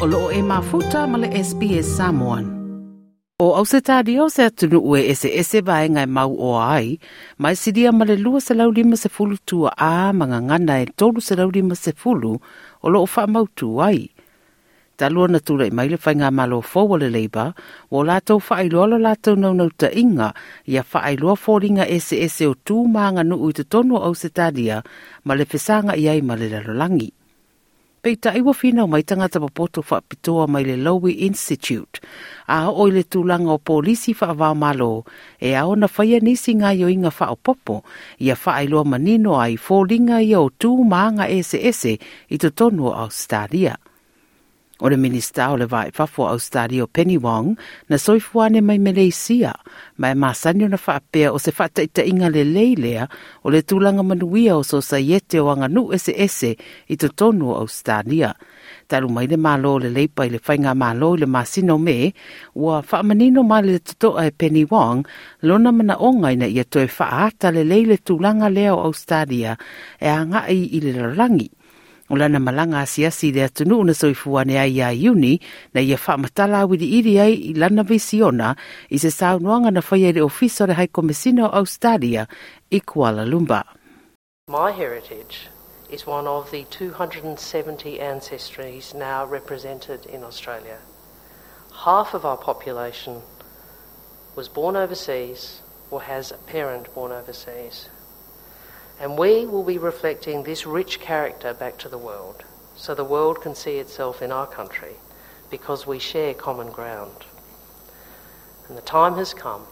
o loo e mafuta ma le SPS Samoan. O au se tādio se atunu ue ese ese vai ngai mau o ai, mai sidia ma le lua se lau lima se fulu tua a manga ngana e tolu se lau lima se fulu o loo wha mau tu ai. Ta lua na tula i maile whai malo fōwa le leiba, o lātou whaailoa lo lātou naunau ta inga, ia whaailoa fōringa ese ese o tū maanga nu ui te tonu au se tādia, ma le whesanga i ai ma le lalolangi. Pei ta iwa whina mai tangata papoto whapitoa mai le Lowy Institute. A o le tūlanga o polisi wha malo, e ao na whaia nisi ngā yo inga wha o popo, ia wha manino ai fōlinga i o tū maanga ese ese i to tonu o Australia. O le minister o le vai fafo au stari o Penny Wong na soifuane mai Malaysia mai masani o na o se whataita inga le leilea o le tulanga manuia o so yete o anga ese ese i to tonu au stania. Talu mai le malo le leipa i le whainga malo i le masino me ua whaamanino ma le tutoa e Penny Wong lona mana ongai na ia toe whaata le leile tūlanga leo au e anga i i le rarangi O lana asiasi le soifuane ai iuni na ia ai i lana visiona i se na le ofiso le komesino Australia i Kuala Lumpur. My heritage is one of the 270 ancestries now represented in Australia. Half of our population was born overseas or has a parent born overseas. And we will be reflecting this rich character back to the world so the world can see itself in our country because we share common ground. And the time has come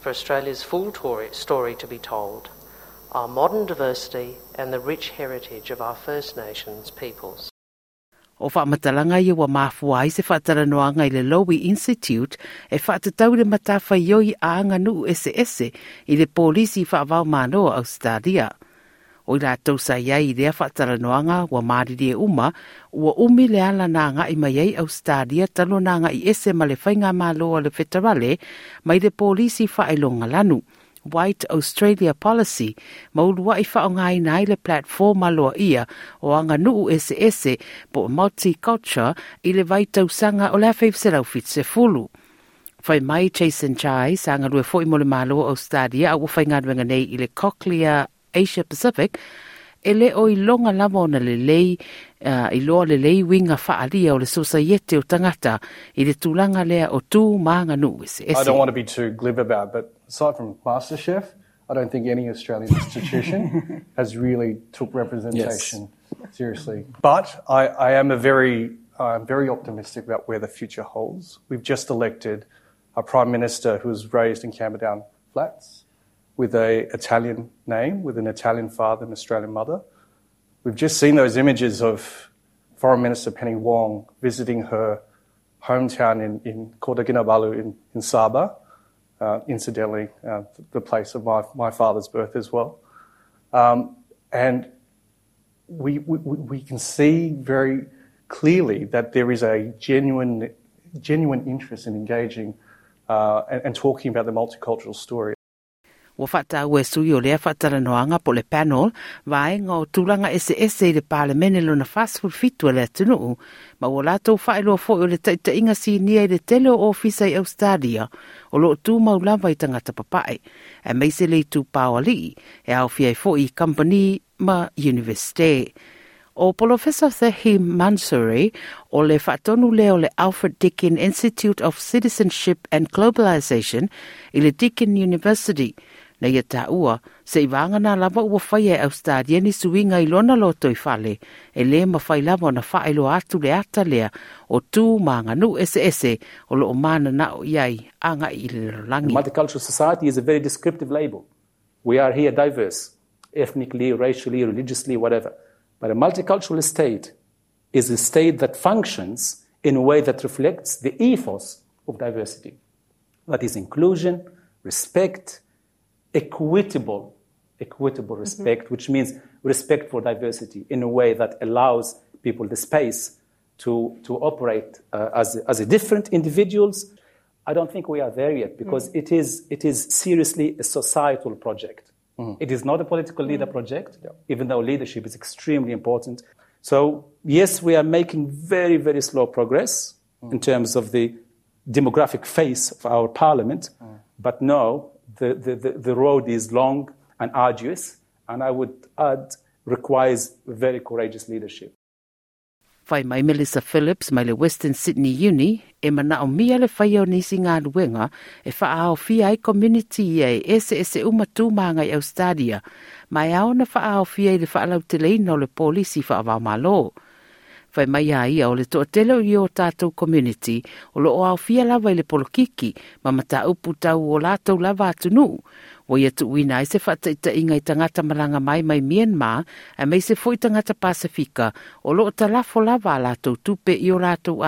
for Australia's full story to be told our modern diversity and the rich heritage of our First Nations peoples. O whamatalanga i wa mafua ai se whataranoanga i le Lowy Institute e whaatatau le matafa ioi a anga nu ese ese i le polisi whaavau manoa Australia. O i rātou sa iai i rea whataranoanga wa māriri e uma, ua umi le ala nā ngā i mai ei Australia talo nā ngā i ese ma le whainga māloa le whetarale mai le polisi whaelonga lanu. White Australia Policy, maulua i whaonga i nai le platform loa ia o anga nuu ese ese po multiculture i le vaitausanga o le awhaiv se fulu. Whai mai Jason Chai, sanga rue fo i mo le malo Australia, au whai ngā nei i le Cochlear Asia Pacific, e le o i longa lama ona le lei, uh, i loa le lei winga whaalia o le sosaiete o tangata i le tūlanga lea o tū maanga nu ese ese. I don't want to be too glib about it, but aside from MasterChef, I don't think any Australian institution has really took representation yes. seriously. But I, I am a very, I'm very optimistic about where the future holds. We've just elected a prime minister who was raised in Camperdown Flats with an Italian name, with an Italian father and Australian mother. We've just seen those images of Foreign Minister Penny Wong visiting her hometown in, in Kota Kinabalu in, in Sabah uh, incidentally, uh, the place of my, my father's birth as well. Um, and we, we, we can see very clearly that there is a genuine, genuine interest in engaging uh, and, and talking about the multicultural story. Ua whata ue sui o lea whatara noanga po le panel, vai ngā o tūranga ese ese i le pāle mene lo na fast food fitu le atunu, ma ua lātou whaeloa fo o le taita inga si nia i le tele o ofisa i Australia, o lo tū maulama i tangata papai, e meise le tū pāwali, e au fia i fo i company ma university. O Professor Thehi Mansouri o le whaatonu leo le Alfred Deakin Institute of Citizenship and Globalization i le Deakin University, na ia se i lava ua whai e Australia ni suinga i lona loto i whale e le lava na atu le ata lea o tū ese ese o mana na o iai anga i. Multicultural society is a very descriptive label. We are here diverse, ethnically, racially, religiously, whatever. But a multicultural state is a state that functions in a way that reflects the ethos of diversity. That is inclusion, respect, equitable, equitable mm-hmm. respect, mm-hmm. which means respect for diversity in a way that allows people the space to, to operate uh, as, as a different individuals. I don't think we are there yet because mm. it, is, it is seriously a societal project. Mm. It is not a political leader mm. project, yeah. even though leadership is extremely important. So, yes, we are making very, very slow progress mm. in terms of the demographic face of our parliament, mm. but no, the, the, the road is long and arduous, and I would add, requires very courageous leadership. Whai mai Melissa Phillips mai le Western Sydney Uni e mana o mia le whai o nisi ngā luenga e wha ao fia ai community e ese ese umatu maanga i Australia mai ao na wha ao fia i le wha alau te leina o le polisi wha awau malo. Mai a ia o le toa tele i o tātou community o lo o ao fia i le polokiki ma mata upu tau o lātou lava o ia tu se inga i tangata malanga mai mai Myanmar mai se fwoi tangata Pasifika o lo lafo lava lātou tupe i o lātou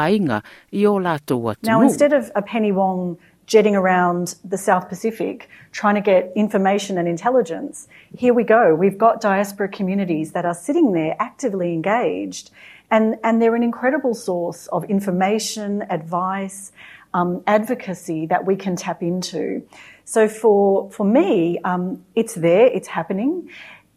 i o lātou. Now instead of a Penny Wong jetting around the South Pacific trying to get information and intelligence, here we go. We've got diaspora communities that are sitting there actively engaged and, and they're an incredible source of information, advice, um, advocacy that we can tap into. So for, for me, um, it's there, it's happening.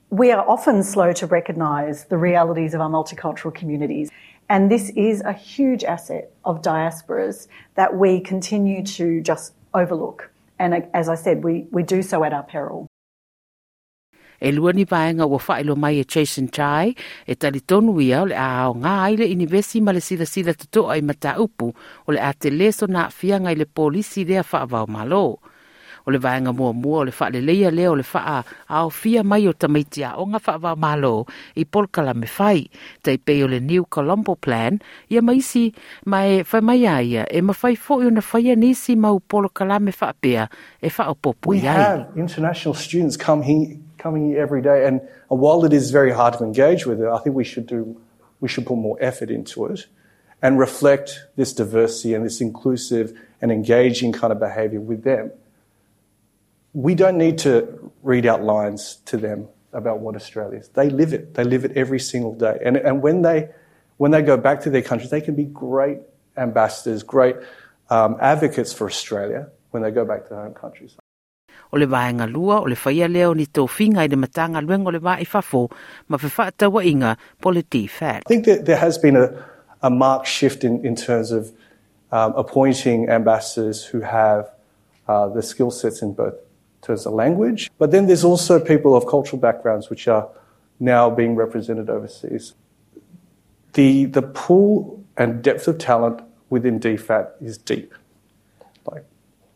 We are often slow to recognise the realities of our multicultural communities. And this is a huge asset of diasporas that we continue to just overlook. And as I said, we, we do so at our peril. E lua ni vaenga ua whaelo mai e Jason Chai, e tali tonu ia o le a ngā aile inivesi ma le sila sila tutoa i mata upu o le a te leso na fianga i le polisi rea whaavau malo o le vaenga mua mua o le wha le leia leo le wha a o fia mai o tamaiti a o ngā wha wa malo i polkala me whai. Tei pe o le New Colombo Plan, ia maisi mai whai mai aia e ma whai fo i o na whai nisi mau polkala me wha pia e wha o popu We have international students come here, coming here every day and while it is very hard to engage with it, I think we should do we should put more effort into it and reflect this diversity and this inclusive and engaging kind of behavior with them we don't need to read out lines to them about what Australia is. They live it. They live it every single day. And, and when, they, when they go back to their countries, they can be great ambassadors, great um, advocates for Australia when they go back to their home countries. O le lua o le ni i le o le ma fact. I think that there has been a, a marked shift in, in terms of um, appointing ambassadors who have uh, the skill sets in both terms of language. But then there's also people of cultural backgrounds which are now being represented overseas. The, the pool and depth of talent within DFAT is deep. Like,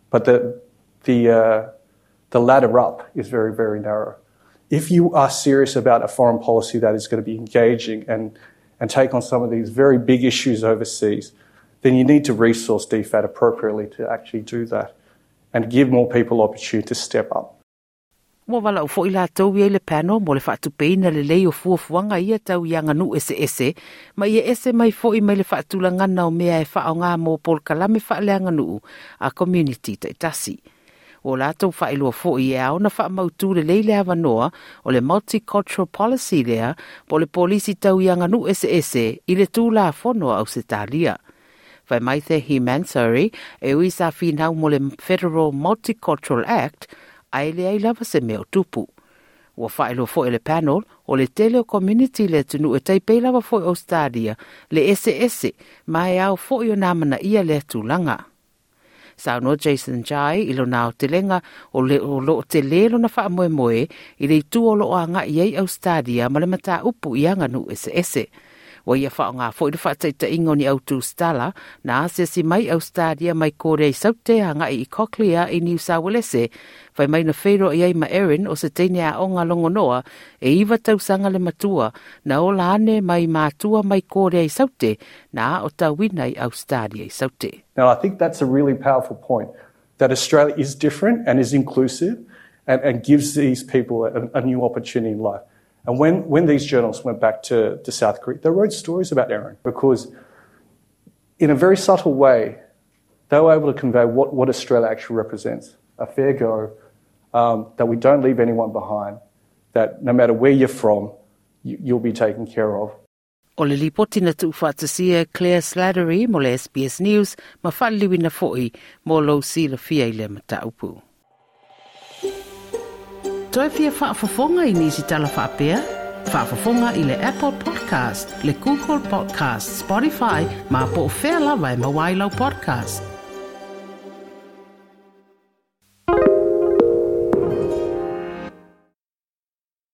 but the, the, uh, the ladder up is very, very narrow. If you are serious about a foreign policy that is going to be engaging and, and take on some of these very big issues overseas, then you need to resource DFAT appropriately to actually do that. and give more people opportunity to step up. Mo wala u fo ila tau ia le pano mo le whaatu peina le lei o fuafuanga ia tau ia nganu ese ese, ma ia ese mai fo i mai le whaatu la ngana o mea e whao ngā mō pol kalame wha le nganu a community te tasi. O lātou tau wha ilua fo i au na wha mautū le leile awa noa o le multicultural policy lea po le polisi tau i anganu ese ese i le tū la fono au se tālia. Whai mai te hi Mansari e ui sa whinau mo le Federal Multicultural Act ai le ai lava se meo tupu. Ua whaelo fo le panel o le tele community le tunu e taipei lava fo o stadia le ese ese mai au fo i o namana ia le tūlanga. Sa no Jason Jai ilo nao te lenga o le o lo te lelo na wha moe moe i le tu o lo anga i ei au stadia ma le mata upu i anga nu ese ese wa ia wha ngā fo i wha taita ingo ni autu stala na se si mai au mai kore i saute hanga i Cochlea i New South Wales mai na i ai ma Erin o se teine a onga longo noa e iwa tau sanga le matua na o lane mai mātua mai kore i saute na o au i saute. Now I think that's a really powerful point that Australia is different and is inclusive and, and gives these people a, a new opportunity in life. And when, when these journalists went back to, to South Korea, they wrote stories about Aaron because, in a very subtle way, they were able to convey what, what Australia actually represents a fair go, um, that we don't leave anyone behind, that no matter where you're from, you, you'll be taken care of. O le lipoti na tu Claire Slattery mo le SBS News ma whaliwi na foi mo lo si fia i le mata upu. Toi fia whaafafonga i nisi tala whaapea? Whaafafonga i le Apple Podcast, le Google Podcast, Spotify, ma po o whea lawa e mawailau podcast.